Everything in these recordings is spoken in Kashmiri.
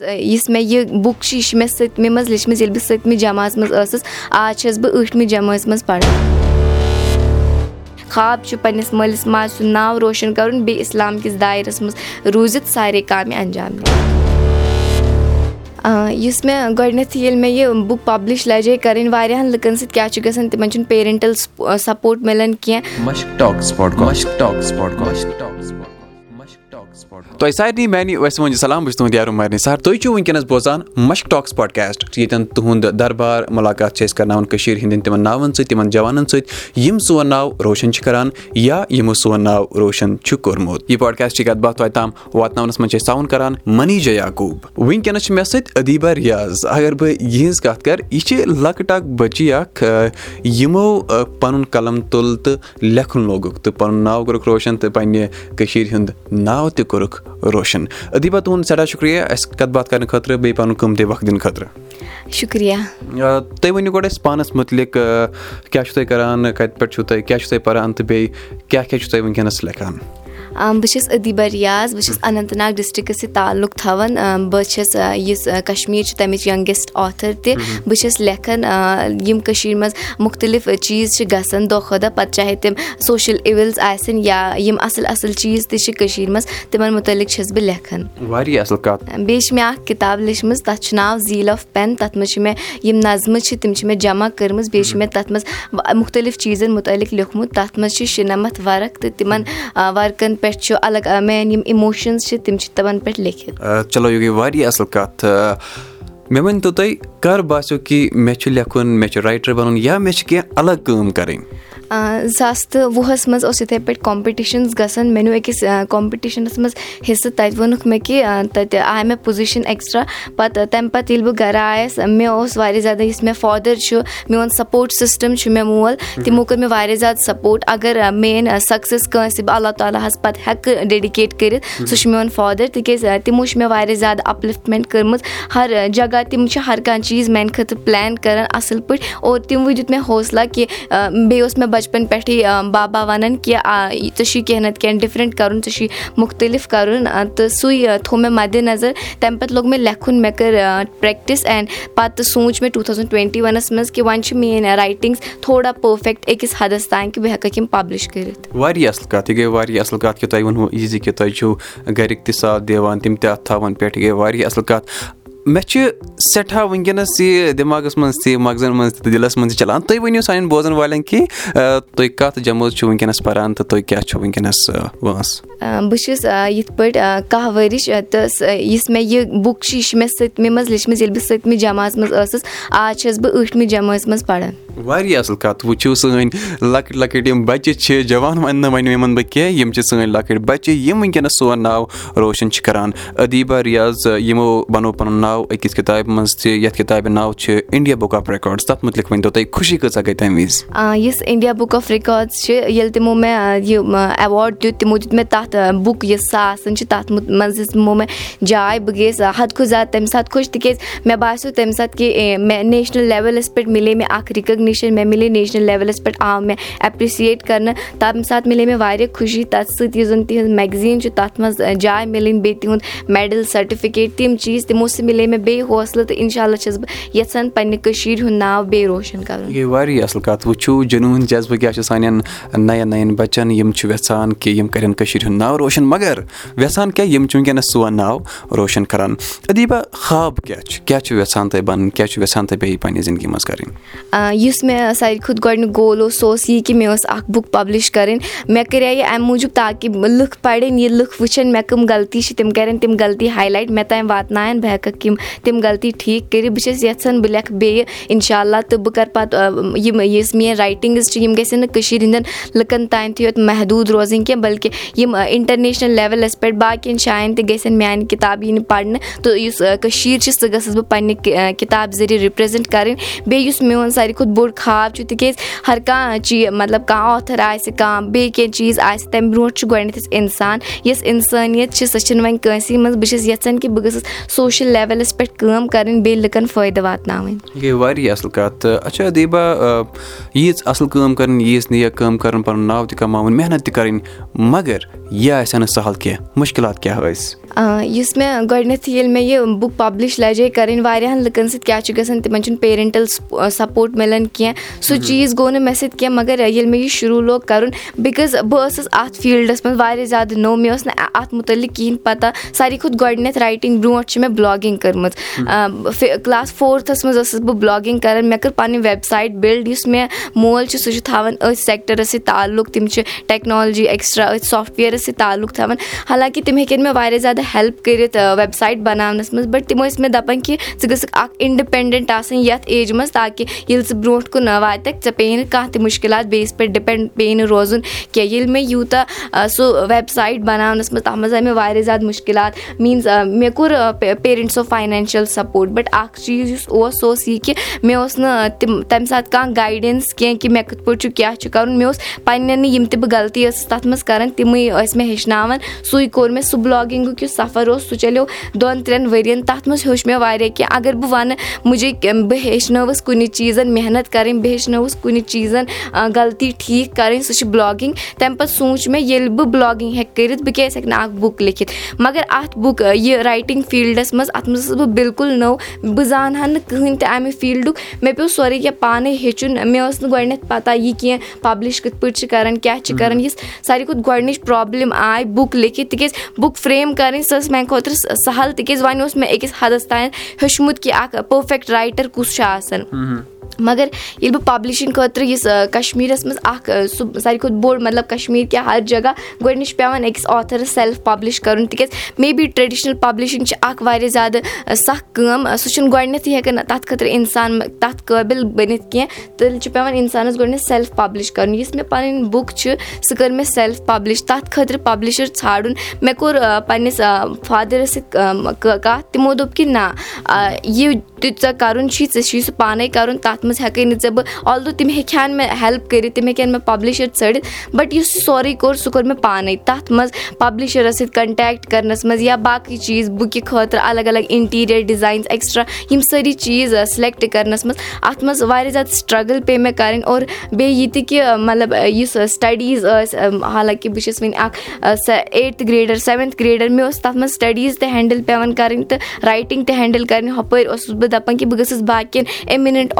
یُس مےٚ یہِ بُک چھِ یہِ چھِ مےٚ سٔتمہِ منٛز لیٚچھمٕژ ییٚلہِ بہٕ سٔتمہِ جماژ منٛز ٲسٕس آز چھَس بہٕ ٲٹھمہِ جمٲژ منٛز پَران خاب چھُ پَنٕنِس مٲلِس ماجہِ سُنٛد ناو روشَن کَرُن بیٚیہِ اِسلام کِس دایرَس منٛز روٗزِتھ سارے کامہِ اَنجام دِنۍ یُس مےٚ گۄڈٕنیٚتھٕے ییٚلہِ مےٚ یہِ بُک پَبلِش لَجے کَرٕنۍ واریاہَن لُکَن سۭتۍ کیاہ چھُ گژھان تِمن چھُنہٕ پیرَنٹَل سَپوٹ مِلان کیٚنٛہہ تۄہہِ سارنٕے میانہِ ویسہٕ وۄنۍ سلام بہٕ چھُس تُہُنٛد یارو مارنہِ سر تُہۍ چھِو وٕنکیٚنس بوزان مشک ٹاکٕس پاڈکاسٹ ییٚتٮ۪ن تُہُنٛد دربار مُلاقات چھِ أسۍ کرناوان کٔشیٖر ہِنٛدٮ۪ن تِمن ناوَن سۭتۍ تِمن جوانن سۭتۍ یِم سون ناو روشن چھِ کران یا یِمو سون ناو روشن چھُ کوٚرمُت۔ یہِ پاڈکاسٹٕچ کَتھ باتھ توتہِ تام واتناونَس منٛز چھِ أسۍ ساوُنٛڈ کران منیٖجا یعقوٗب وٕنکیٚنس چھِ مےٚ سۭتۍ ادیٖبا رِیاض۔ اَگر بہٕ یِہنٛز کَتھ کرٕ یہِ چھِ لۄکٕٹ اکھ بٔچی اکھ یِمو پَنُن قلم تُل تہٕ لیکھُن لوگُکھ تہٕ پَنُن ناو کوٚرُکھ روشَن تہٕ پَنٕنہِ کٔشیٖر ہُنٛد ناو تہِ کوٚرُکھ روشَن ادیٖبا تُہُنٛد سٮ۪ٹھاہ شُکرِیا اَسہِ کَتھ باتھ کَرنہٕ خٲطرٕ بیٚیہِ پَنُن قۭمتی وقت دِنہٕ خٲطرٕ شُکرِیا تُہۍ ؤنِو گۄڈٕ اَسہِ پانَس مُتعلِق کیاہ چھُو تُہۍ کَران کَتہِ پٮ۪ٹھ چھُو تُہۍ کیاہ چھُو تُہۍ پَران تہٕ بیٚیہِ کیاہ کیاہ چھُو تُہۍ وٕنکیٚنَس لیکھان بہٕ چھَس ادیٖبا رِیاض بہٕ چھَس اننت ناگ ڈِسٹرکَس سۭتۍ تعلُق تھاوان۔ بہٕ چھَس یُس کَشمیٖر چھِ تَمِچ یَنٛگیسٹ آتھر تہِ۔ بہٕ چھَس لیکھان یِم کٔشیٖر منٛز مُختٔلِف چیٖز چھِ گژھان۔ دۄہ کھۄتہٕ دۄہ پَتہٕ چاہے تِم سوشَل اِوٕلز آسن یا یِم اَصٕل اَصٕل چیٖز تہِ چھِ کٔشیٖر منٛز تِمن مُتعلِق چھَس بہٕ لیکھان۔ بیٚیہِ چھِ مےٚ اکھ کِتاب لیٚچھمٕژ تَتھ چھُ ناو زیٖل آف پین۔ تَتھ منٛز چھِ مےٚ یِم نظمہٕ چھِ تِم چھِ مےٚ جمع کٔرمٕژ۔ بیٚیہِ چھِ مےٚ تَتھ منٛز مُختٔلِف چیٖزن مُتعلِق لیوٗکھمُت۔ تَتھ منٛز چھِ شُنَمَتھ وَرق تہٕ تِمن وَرقن پٮ۪ٹھ میٲنۍ یِم اِموشنٕز چھِ تِم چھِ تِمن پٮ۪ٹھ لیکھِتھ۔ چلو یہِ گٔے واریاہ اَصٕل کَتھ۔ مےٚ ؤنۍ تو تُہۍ کر باسیٚو کہِ مےٚ چھُ لیکھُن مےٚ چھُ رایٹر بَنُن یا مےٚ چھِ کیٚنٛہہ الگ کٲم کَرٕنۍ زٕ ساس تہٕ وُہَس منٛز اوس یِتھَے پٲٹھۍ کَمپِٹِشَنٕز گژھان. مےٚ نیوٗ أکِس کَمپِٹِشَنَس منٛز حِصہٕ تَتہِ ووٚنُکھ مےٚ کہِ تَتہِ آے مےٚ پُزِشَن ایٚکٕسٹرٛا پَتہٕ تَمہِ پَتہٕ ییٚلہِ بہٕ گَرٕ آیَس مےٚ اوس واریاہ زیادٕ یُس مےٚ فادَر چھُ میون سَپوٹ سِسٹَم چھُ مےٚ مول. تِمو کوٚر مےٚ واریاہ زیادٕ سَپوٹ اگر میٲنۍ سَکسیٚس کٲنٛسہِ بہٕ اللہ تعالیٰ ہَس پَتہٕ ہٮ۪کہٕ ڈیڈِکیٹ کٔرِتھ سُہ چھُ میون فادَر تِکیازِ تِمو چھِ مےٚ واریاہ زیادٕ اَپلِفٹمٮ۪نٛٹ کٔرمٕژ. ہر جگہ تِم چھِ ہر کانٛہہ چیٖز میٛانہِ خٲطرٕ پٕلین کَران اَصٕل پٲٹھۍ. اور تِموٕے دیُت مےٚ حوصلہ کہِ بیٚیہِ اوس مےٚ بَچپَن پٮ۪ٹھٕے بابا وَنان کہِ ژےٚ چھُے کینٛہہ نَتہٕ کینٛہہ ڈِفرَنٛٹ کَرُن ژےٚ چھُے مُختٔلِف کَرُن تہٕ سُے تھوٚو مےٚ مَدِ نظر تَمہِ پَتہٕ لوٚگ مےٚ لیکھُن مےٚ کٔر پرٛٮ۪کٹِس اینٛڈ پَتہٕ سوٗنٛچ مےٚ ٹوٗ تھاوزَنٛڈ ٹُوَنٹی وَنَس منٛز کہِ وۄنۍ چھِ میٲنۍ رایٹِنٛگٕس تھوڑا پٔرفیکٹ أکِس حدَس تانۍ کہِ بہٕ ہٮ۪کَکھ یِم پَبلِش کٔرِتھ واریاہ اَصٕل کَتھ یہِ گٔے واریاہ اَصٕل کَتھ کہِ تۄہہِ ووٚنوُ یہِ کہِ تۄہہِ چھُو گَرِکۍ تہِ ساتھ دِوان تِم تہِ اَتھ تھاوان پٮ۪ٹھ یہِ واریاہ اَصٕل کَتھ مےٚ چھِ سٮ۪ٹھاہ وٕنکیٚنَس یہِ دٮ۪ماغَس منٛز تہِ مغزَن منٛز تہِ دِلَس منٛز تہِ چَلان۔ تُہۍ ؤنِو سانٮ۪ن بوزَن والٮ۪ن کہِ تُہۍ کَتھ جمٲژ چھُو وٕنکیٚنَس پَران تہٕ تُہۍ کیاہ چھُو وٕنکیٚنَس وٲنٛس بہٕ چھَس یِتھ پٲٹھۍ کاہ ؤرِش تہٕ یُس مےٚ یہِ بُک چھِ یہِ چھِ مےٚ سٔتمہِ منٛز لیٚچھمٕژ ییٚلہِ بہٕ سٔتمہِ جماژ منٛز ٲسٕس آز چھَس بہٕ ٲٹھمہِ جمٲژ منٛز پَران۔ واریاہ اَصٕل کَتھ وٕچھِو سٲنۍ لۄکٕٹۍ لۄکٕٹۍ یِم بَچہِ چھِ جوان وَنہٕ نہٕ وَنہِ یِمَن بہٕ کینٛہہ یِم چھِ سٲنۍ لۄکٕٹۍ بَچہِ یِم وٕنکیٚنَس سون ناو روشَن چھِ کَران۔ ادیٖبا رِیاض یِمو بَنوو پَنُن ناو أکِس کِتابہِ منٛز تہِ یَتھ کِتابہِ ناو چھِ اِنڈیا بُک آف رِکاڈٕس تَتھ مُتعلِق تُہۍ خوشی کۭژاہ گٔے تَمہِ وِزِ؟ یُس اِنڈیا بُک آف رِکاڈٕس چھِ ییٚلہِ تِمو مےٚ یہِ ایواڈ دیُت تِمو دیُت مےٚ تَتھ بُک یۄس سۄ چھِ تَتھ منٛز دِژمو مےٚ جاے بہٕ گٔیَس حدٕ کھۄتہٕ زیادٕ تَمہِ ساتہٕ خۄش تِکیازِ مےٚ باسیٚو تَمہِ ساتہٕ کہِ مےٚ نیشنَل لیولَس پٮ۪ٹھ مِلے مےٚ اکھ رِکَگنِشَن مےٚ مِلے نیشنَل لیولَس پٮ۪ٹھ آو مےٚ ایپرِسِیٹ کَرنہٕ تَمہِ ساتہٕ مِلے مےٚ واریاہ خوشی تَتھ سۭتۍ یُس زَن تِہنٛز میگزیٖن چھُ تَتھ منٛز جاے مِلٕنۍ بیٚیہِ تِہُنٛد میڈَل سٔٹِفِکیٹ تِم چیٖز تِمو سۭتۍ مِلے مےٚ بیٚیہِ حوصلہٕ تہٕ اِنشاء اللہ چھَس بہٕ یَژھان پنٕنہِ کٔشیٖر ہُنٛد ناو بیٚیہِ روشَن کَرُن یہِ گٔے واریاہ اَصٕل کَتھ وٕچھِو جنوٗن جذبہٕ کیاہ چھِ یَژھان کہِ یِم کَرن کٔشیٖر ہُنٛد ناو روشَن مگر یَژھان کیاہ یِم چھِ وٕنکیٚنَس سون ناو روشَن کَران ادیٖبا خاب کیاہ چھُ؟ کیاہ چھُ یَژھان تۄہہِ بَنُن کیاہ چھُ یَژھان تۄہہِ بیٚیہِ پنٕنہِ زندگی منٛز کَرٕنۍ یُس مےٚ ساروی کھۄتہٕ گۄڈٕنیُک گول اوس سُہ اوس یی کہِ مےٚ ٲس اکھ بُک پَبلِش کَرٕنۍ مےٚ کَرے یہِ اَمہِ موٗجوٗب تاکہِ لُکھ پَرن یہِ لُکھ وٕچھن مےٚ کٕم غلطی چھِ تِم کَرن تِم غلطی ہاے لایٹ مےٚ تام واتناون بہٕ ہٮ۪کَکھ یِم تِم غلطی ٹھیٖک کٔرِتھ بہٕ چھَس یَژھان بہٕ لیکھٕ بیٚیہِ اِنشاء اللہ تہٕ بہٕ کَرٕ پَتہٕ یِم یُس میٲنۍ رایٹِنٛگٕز چھِ یِم گژھن نہٕ کٔشیٖر ہِنٛدٮ۪ن لُکَن تانۍ یوت محدوٗد روزٕنۍ کینٛہہ بلکہِ یِم اِنٹَرنیشنَل لیولَس پٮ۪ٹھ باقٕیَن جایَن تہِ گژھن میانہِ کِتاب یِنہِ پَرنہٕ تہٕ یُس کٔشیٖر چھِ سُہ گٔژھٕس بہٕ پنٛنہِ کِتابہِ ذٔریعہِ رِپرٛزَنٛٹ کَرٕنۍ بیٚیہِ یُس میون ساروی کھۄتہٕ بوٚڑ خاب چھُ تِکیازِ ہر کانٛہہ چیٖز مطلب کانٛہہ آتھَر آسہِ کانٛہہ بیٚیہِ کینٛہہ چیٖز آسہِ تَمہِ برونٛٹھ چھُ گۄڈنؠتھ اِنسان یۄس اِنسٲنیت چھِ سۄ چھِنہٕ وۄنۍ کٲنٛسہِ منٛز بہٕ چھَس یَژھان کہِ بہٕ گٔژھٕس سوشَل لیوَل لیولَس پٮ۪ٹھ کٲم کَرٕنۍ بیٚیہِ لُکَن فٲیدٕ واتناوٕنۍ یہِ واریاہ اَصٕل کَتھ تہٕ اچھا دیٖبا ییٖژ اَصٕل کٲم کَرٕنۍ ییٖژ نیک کٲم کَرٕنۍ پَنُن ناو تہِ کَماوُن محنت تہِ کَرٕنۍ مگر یہِ آسہِ ہا نہٕ سَہل کینٛہہ؟ مُشکِلات کیٛاہ ٲسۍ؟ یُس مےٚ گۄڈٕنیٚتھٕے ییٚلہِ مےٚ یہِ بُک پَبلِش لَجے کَرٕنۍ واریاہَن لُکَن سۭتۍ کیاہ چھُ گژھان تِمن چھُنہٕ پیرَنٹَل سَپوٹ مِلان کینٛہہ سُہ چیٖز گوٚو نہٕ مےٚ سۭتۍ کینٛہہ مگر ییٚلہِ مےٚ یہِ شروٗع لوگ کَرُن بِکاز بہٕ ٲسٕس اَتھ فیٖلڈَس منٛز واریاہ زیادٕ نوٚو مےٚ ٲس نہٕ اَتھ مُتعلِق کِہیٖنۍ پَتہ ساروی کھۄتہٕ گۄڈٕنیٚتھ رایٹِنٛگ برونٛٹھ چھِ مےٚ بٕلاگِنٛگ کٔرمٕژ کٕلاس فورتھَس منٛز ٲسٕس بہٕ بٕلاگِنٛگ کَران مےٚ کٔر پَنٕنۍ ویب سایٹ بِلڈ یُس مےٚ مول چھُ سُہ چھُ تھاوان أتھۍ سیٚکٹَرَس سۭتۍ تعلُق تِم چھِ ٹیکنالجی ایٚکٕسٹرا أتھۍ سافٹوِیرَس سۭتۍ تعلُق تھاوان حالانکہِ تِم ہیٚکن مےٚ واریاہ زیادٕ ہیٚلٕپ کٔرِتھ ویب سایٹ بَناونَس منٛز بَٹ تِم ٲسۍ مےٚ دَپان کہِ ژٕ گٔژھکھ اکھ اِنڈِپیٚنڈنٹ آسٕنۍ یَتھ ایجہِ منٛز تاکہِ ییٚلہِ ژٕ برونٛٹھ کُن واتکھ ژےٚ پیٚیہِ نہٕ کانٛہہ تہِ مُشکِلات بیٚیِس پٮ۪ٹھ ڈِپیٚنٛڈ پیٚیہِ نہٕ روزُن کینٛہہ ییٚلہِ مےٚ یوٗتاہ سُہ ویب سایٹ بَناونَس منٛز تَتھ منٛز آیہِ مےٚ واریاہ زیادٕ مُشکِلات میٖنٕز مےٚ کوٚر پیرَنٹسو فاینانشَل سَپوٹ بَٹ اکھ چیٖز یُس اوس سُہ اوس یہِ کہِ مےٚ اوس نہٕ تِم تَمہِ ساتہٕ کانٛہہ گایڈٮ۪نٕس کینٛہہ کہِ مےٚ کِتھ پٲٹھۍ چھُ کیاہ چھُ کَرُن مےٚ اوس پَنٕنٮ۪نٕے یِم تہِ بہٕ غلطی ٲسٕس تَتھ منٛز کران تِمے ٲسۍ مےٚ ہیٚچھناوان سُے کوٚر مےٚ سُہ بٕلاگِنٛگُک یُس سَفر اوس سُہ چلیو دۄن ترٛٮ۪ن ؤرۍ تَتھ منٛز ہیوٚچھ مےٚ واریاہ کینٛہہ اَگر بہٕ وَنہٕ مُجے بہٕ ہیٚچھنٲوٕس کُنہِ چیٖزَن محنت کَرٕنۍ بہٕ ہیٚچھنٲوٕس کُنہِ چیٖزَن غلطی ٹھیٖک کَرٕنۍ سُہ چھِ بٕلاگِنٛگ تَمہِ پَتہٕ سوٗنٛچ مےٚ ییٚلہِ بہٕ بٕلاگِنٛگ ہیٚکہٕ کٔرِتھ بہٕ کیازِ ہیٚکہٕ نہٕ اکھ بُک لیکھِتھ مگر اَتھ بُک یہِ رایٹِنٛگ فیٖلڈَس منٛز اَتھ منٛز ٲسٕس بہٕ بِلکُل نٔو بہٕ زانہٕ ہا نہٕ کٕہٕنۍ تہِ اَمہِ فیٖلڈُک مےٚ پیوٚو سورُے کینٛہہ پانَے ہیٚچھُن مےٚ ٲس نہٕ گۄڈٕنیٚتھ پَتہ یہِ کینٛہہ پَبلِش کِتھ پٲٹھۍ چھِ کَران کیاہ چھِ کَران یُس ساروی کھۄتہٕ گۄڈٕنِچ پرابلِم آیہِ بُک لیکھِتھ تِکیازِ بُک فریم کَرٕنۍ سۄ ٲس میانہِ خٲطرٕ سہل تِکیازِ وۄنۍ اوس مےٚ أکِس حدس تانۍ ہیوٚچھمُت کہِ اکھ پٔرفیکٹ رایٹر کُس چھُ آسان مگر ییٚلہِ بہٕ پَبلِشِنٛگ خٲطرٕ یُس کَشمیٖرَس منٛز اکھ سُہ ساروی کھۄتہٕ بوٚڑ مطلب کَشمیٖر کیٛاہ ہر جگہ گۄڈٕنِچ چھِ پیٚوان أکِس آتھرَس سیٚلف پَبلِش کَرُن تِکیازِ مے بی ٹریڈِشنَل پَبلِشِنٛگ چھِ اکھ واریاہ زیادٕ سَکھ کٲم سُہ چھُنہٕ گۄڈٕنیٚتھٕے ہیٚکان تَتھ خٲطرٕ اِنسان تَتھ قٲبِل بٔنِتھ کینٛہہ تیٚلہِ چھُ پیٚوان اِنسانَس گۄڈٕنیٚتھ سیٚلف پَبلِش کَرُن یُس مےٚ پَنٕنۍ بُک چھِ سُہ کٔر مےٚ سیٚلف پَبلِش تَتھ خٲطرٕ پَبلِشَر ژھانٛڈُن مےٚ کوٚر پنٕنِس فادرَس سۭتۍ کَتھ تِمو دوٚپ کہِ نہ یہِ تہِ ژےٚ کَرُن چھی ژےٚ چھی سُہ پانَے کَرُن تَتھ منٛز ہیٚکٕے نہٕ ژےٚ بہٕ آلدو تِم ہیٚکہِ ہن مےٚ ہیٚلٕپ کٔرِتھ تِم ہیٚکن مےٚ پَبلِشَر ژٲرِتھ بَٹ یُس سورُے کوٚر سُہ کوٚر مےٚ پانَے تَتھ منٛز پَبلِشَرَس سۭتۍ کَنٹیکٹ کَرنَس منٛز یا باقٕے چیٖز بُکہِ خٲطرٕ الگ الگ اِنٹیٖریَر ڈِزاینٕز ایٚکٕسٹرا یِم سٲری چیٖز سِلیٚکٹ کَرنَس منٛز اَتھ منٛز واریاہ زیادٕ سٹرٛگٕل پیٚیہِ مےٚ کَرٕنۍ اور بیٚیہِ یہِ تہِ کہِ مطلب یُس سٹَڈیٖز ٲسۍ حالانکہِ بہٕ چھَس وٕنہِ اَکھ ایٹتھٕ گرٛیڈَر سیٚوَنتھ گرٛیڈَر مےٚ اوس تَتھ منٛز سٹَڈیٖز تہِ ہینٛڈٕل پیٚوان کَرٕنۍ تہٕ رایٹِنٛگ تہِ ہینٛڈٕل کَرٕنۍ ہُپٲرۍ اوسُس بہٕ دَپان کہِ بہٕ گٔژھٕس باقٕیَن ایٚمِنٮ۪نٛٹ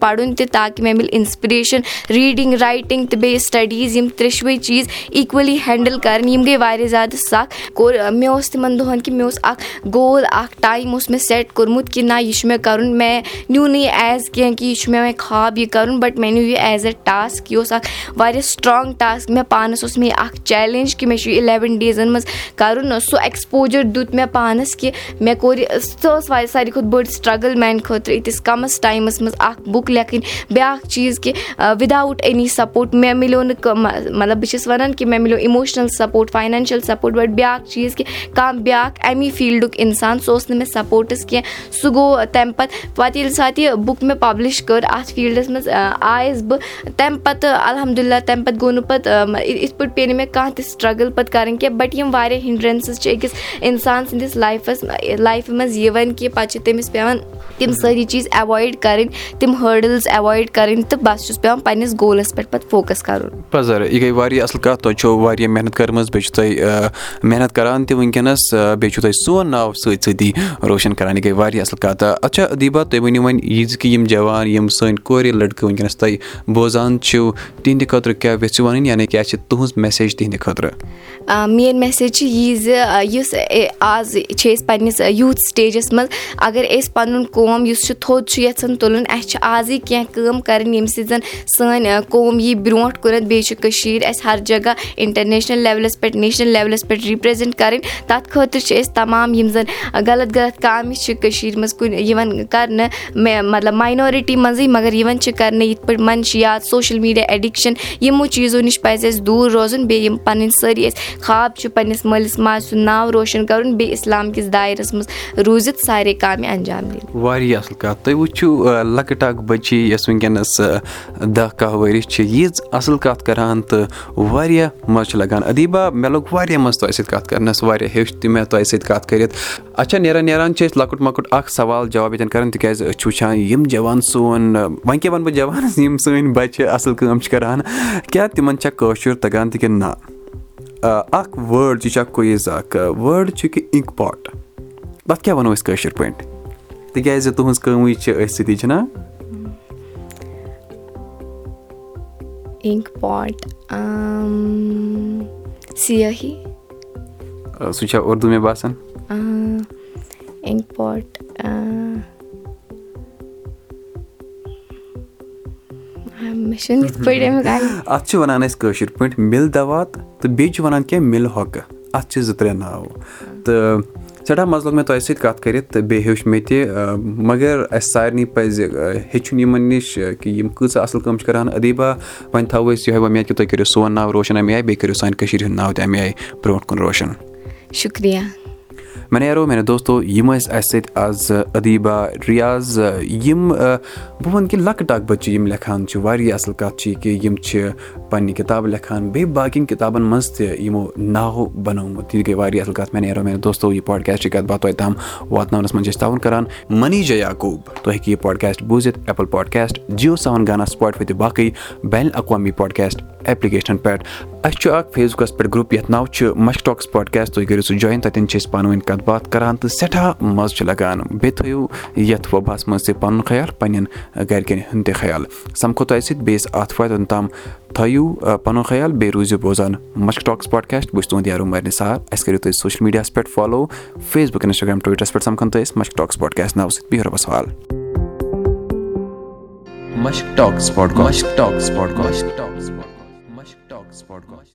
پَرُن تہِ تاکہِ مےٚ مِلہِ اِنسپِریشَن ریٖڈِنٛگ رایٹِنٛگ تہٕ بیٚیہِ سٹَڈیٖز یِم ترٛیشوَے چیٖز اِکؤلی ہینٛڈٕل کَرٕنۍ یِم گٔے واریاہ زیادٕ سَکھ کوٚر مےٚ اوس تِمَن دۄہَن کہِ مےٚ اوس اَکھ گول اَکھ ٹایم اوس مےٚ سیٚٹ کوٚرمُت کہِ نہ یہِ چھُ مےٚ کَرُن مےٚ نیوٗ نہٕ یہِ ایز کینٛہہ کہِ یہِ چھُ مےٚ وۄنۍ خاب یہِ کَرُن بَٹ مےٚ نیوٗ یہِ ایز اےٚ ٹاسک یہِ اوس اَکھ واریاہ سٹرٛانٛگ ٹاسک مےٚ پانَس اوس مےٚ یہِ اَکھ چیلینٛج کہِ مےٚ چھُ اِلیوَن ڈیزَن منٛز کَرُن سُہ ایٚکٕسپوجَر دیُت مےٚ پانَس کہِ مےٚ کوٚر یہِ سۄ ٲس واریاہ ساروی کھۄتہٕ بٔڑ سٹرٛگٕل میٛانہِ خٲطرٕ ییٖتِس کَمَس ٹایمَس منٛز اَکھ بُک لیکھٕنۍ بیٛاکھ چیٖز کہِ وِدآوُٹ أنی سَپوٹ مےٚ مِلیو نہٕ مطلب بہٕ چھَس وَنان کہِ مےٚ مِلیو emotional support financial support but بیٛاکھ چیٖز کہِ کانٛہہ بیٛاکھ اَمی فیٖلڈُک اِنسان سُہ اوس نہٕ مےٚ سَپوٹٕس کینٛہہ سُہ گوٚو تَمہِ پَتہٕ پَتہٕ ییٚلہِ ساتہٕ یہِ بُک مےٚ پَبلِش کٔر اَتھ فیٖلڈَس منٛز آیَس بہٕ تَمہِ پَتہٕ الحمدُاللہ تَمہِ پَتہٕ گوٚو نہٕ پَتہٕ یِتھ پٲٹھۍ پیٚیہِ نہٕ مےٚ کانٛہہ تہِ سٹرٛگٕل پَتہٕ کَرٕنۍ کینٛہہ بَٹ یِم واریاہ ہِنٛڈرَنسٕز چھِ أکِس اِنسان سٕنٛدِس لایفَس لایفہِ منٛز یِوان کہِ پَتہٕ چھِ تٔمِس پیٚوان تِم سٲری چیٖز ایٚوایِڈ کَرٕنۍ تِم ہٲڈٕلٕز ایٚوایِڈ کَرٕنۍ تہٕ بَس چھُس پیٚوان پنٛنِس گولَس پٮ۪ٹھ پَتہٕ فوکَس کَرُن. پَزر یہِ گٔے واریاہ اَصٕل کَتھ تۄہہِ چھو واریاہ محنت کٔرمٕژ بیٚیہِ چھُو تۄہہِ محنت کَران تہِ وٕنکیٚنَس بیٚیہِ چھُو تۄہہِ سون ناو سۭتۍ سۭتی روشَن کَران یہِ گٔے واریاہ اَصٕل کَتھ۔ اچھا دیٖبا تُہۍ ؤنِو وۄنۍ یہِ زِ کہِ یِم جوان یِم سٲنۍ کورِ لٔڑکہٕ وٕنکیٚنَس تۄہہِ بوزان چھِو تِہنٛدِ خٲطرٕ کیاہ یژھِو وَنٕنۍ؟ یعنی کیاہ چھِ تُہٕنٛز میسیج تِہنٛدِ خٲطرٕ۔ میٲنۍ میسیج چھِ یی زِ یُس آز چھِ أسۍ پَنٕنِس یوٗتھ سِٹیجَس منٛز اَگر أسۍ پَنُن قوم یُس چھُ تھوٚد چھُ یَژھان تُلُن اَسہِ چھِ آزٕے کینٛہہ کٲم کَرٕنۍ ییٚمہِ سۭتۍ زَن سٲنۍ قوم یی برونٛٹھ کُنَتھ بیٚیہِ چھِ کٔشیٖر اَسہِ ہر جگہ اِنٹَرنیشنَل لیولَس پٮ۪ٹھ نیشنَل لیولَس پٮ۪ٹھ رِپرٛزَنٛٹ کَرٕنۍ۔ تَتھ خٲطرٕ چھِ أسۍ تَمام یِم زَن غلط غلط کامہِ چھِ کٔشیٖرِ منٛز کُنہِ یِوان کَرنہٕ مےٚ مطلب ماینارٹی منٛزٕے مگر یِوان چھِ کَرنہٕ یِتھ پٲٹھۍ مَنشِیات سوشَل میٖڈیا ایڈِکشَن یِمو چیٖزو نِش پَزِ اَسہِ دوٗر روزُن۔ بیٚیہِ یِم پَنٕنۍ سٲری اَسہِ خاب چھِ پنٛنِس مٲلِس ماجہِ سُنٛد ناو روشَن کَرُن بیٚیہِ اِسلام کِس دایرَس منٛز روٗزِتھ سارے کامہِ اَنجام دِنۍ۔ واریاہ اَصٕل کَتھ۔ تُہۍ وٕچھِو لۄکٕٹ بٔچی یۄس وٕنکیٚنَس دَہ کاہ ؤرِش چھِ ییٖژ اَصٕل کَتھ کَران تہٕ واریاہ مَزٕ چھُ لَگان۔ اَدیٖبا مےٚ لوٚگ واریاہ مَزٕ تۄہہِ سۭتۍ کَتھ کَرنَس واریاہ ہیوٚچھ تہِ مےٚ تۄہہِ سۭتۍ کَتھ کٔرِتھ۔ اچھا نیران نیران چھِ أسۍ لۄکُٹ مۄکُٹ اَکھ سوال جواب ییٚتٮ۪ن کَران تِکیٛازِ أسۍ چھِ وٕچھان یِم جوان سون وۄنۍ کیٛاہ وَنہٕ بہٕ جوانَس یِم سٲنۍ بَچہِ اَصٕل کٲم چھِ کَران کیٛاہ تِمَن چھا کٲشُر تَگان تہِ کِنہٕ نہ؟ اَکھ وٲڈ یہِ چھِ اَکھ کُیِز اَکھ۔ وٲڈ چھُ کہِ اِنک پاٹ تَتھ کیٛاہ وَنو أسۍ کٲشِر پٲٹھۍ؟ تِکیٛازِ تُہٕنٛز کٲمٕے چھِ أتھۍ سۭتی چھِنہ سُہ چھا اُردو مےٚ باسان اَتھ چھِ وَنان أسۍ کٲشِر پٲٹھۍ مِل دَوات تہٕ بیٚیہِ چھِ وَنان کینٛہہ مِل ہۄکہٕ اَتھ چھِ زٕ ترٛےٚ ناو تہٕ سٮ۪ٹھاہ مَزٕ لوٚگ مےٚ تۄہہِ سۭتۍ کَتھ کٔرِتھ تہٕ بیٚیہِ ہیوٚچھ مےٚ تہِ مگر اَسہِ سارنٕے پَزِ ہیٚچھُن یِمَن نِش کہِ یِم کۭژاہ اَصٕل کٲم چھِ کَران اَدیٖبا وۄنۍ تھاوو أسۍ یِہوٚے وۄمید کہِ تُہۍ کٔرِو سون ناو روشَن اَمہِ آیہِ بیٚیہِ کٔرِو سانہِ کٔشیٖرِ ہُنٛد ناو تہِ اَمہِ آیہِ برونٛٹھ کُن روشَن شُکریہ مےٚ نیرو میانہِ دوستو یِم ٲسۍ اَسہِ سۭتۍ آز اَدیٖبا رِیاض یِم بہٕ وَنہٕ کہِ لۄکٕٹ اَکھ بَچہِ یِم لیکھان چھِ واریاہ اَصٕل کَتھ چھِ یہِ کہِ یِم چھِ پنٛنہِ کِتابہٕ لیکھان بیٚیہِ باقٕیَن کِتابَن منٛز تہِ یِمو ناو بَنومُت یہِ گٔے واریاہ اَصٕل کَتھ مےٚ نیرو میانہِ دوستو یہِ پاڈکاسٹٕچ کَتھ باتھ توتہِ تام واتناونَس منٛز چھِ أسۍ تعاوُن کَران مٔنی جے یعقوٗب تُہۍ ہیٚکِو یہِ پاڈکاسٹ بوٗزِتھ ایپٕل پاڈکاسٹ جِیو سیوَن گانا سٕپاٹ تہٕ باقٕے بین الاقوامی پاڈکاسٹ ایپلِکیشنَن پٮ۪ٹھ اَسہِ چھُ اَکھ فیس بُکَس پٮ۪ٹھ گرُپ یَتھ ناو چھُ مَشٹاکٕس پاڈکاسٹ تُہۍ کٔرِو سُہ جویِن تَتٮ۪ن چھِ أسۍ پانہٕ ؤنۍ کَتھ باتھ کَران تہٕ سٮ۪ٹھاہ مَزٕ چھُ لَگان۔ بیٚیہِ تھٲیِو یَتھ وۄباہَس منٛز تہِ پَنُن خیال پنٛنٮ۪ن گَرِکٮ۪ن ہُنٛد تہِ خیال۔ سَمکھو تۄہہِ سۭتۍ بیٚیِس آتھوارِ تام تھٲیِو پَنُن خیال بیٚیہِ روٗزِو بوزان۔ مَشٹاکٕس پاڈکاسٹ بہٕ چھُس تُہُنٛد یارو اَسہِ کٔرِو تُہۍ سوشَل میٖڈیاہَس پٮ۪ٹھ فالو فیس بُک اِنَسٹاگرٛام ٹُوِٹَرَس پٮ۪ٹھ سَمکھان تہٕ أسۍ مَشٹاکٕس پاڈکاسٹ ناوٕ سۭتۍ بِہِو رۄبَس حوال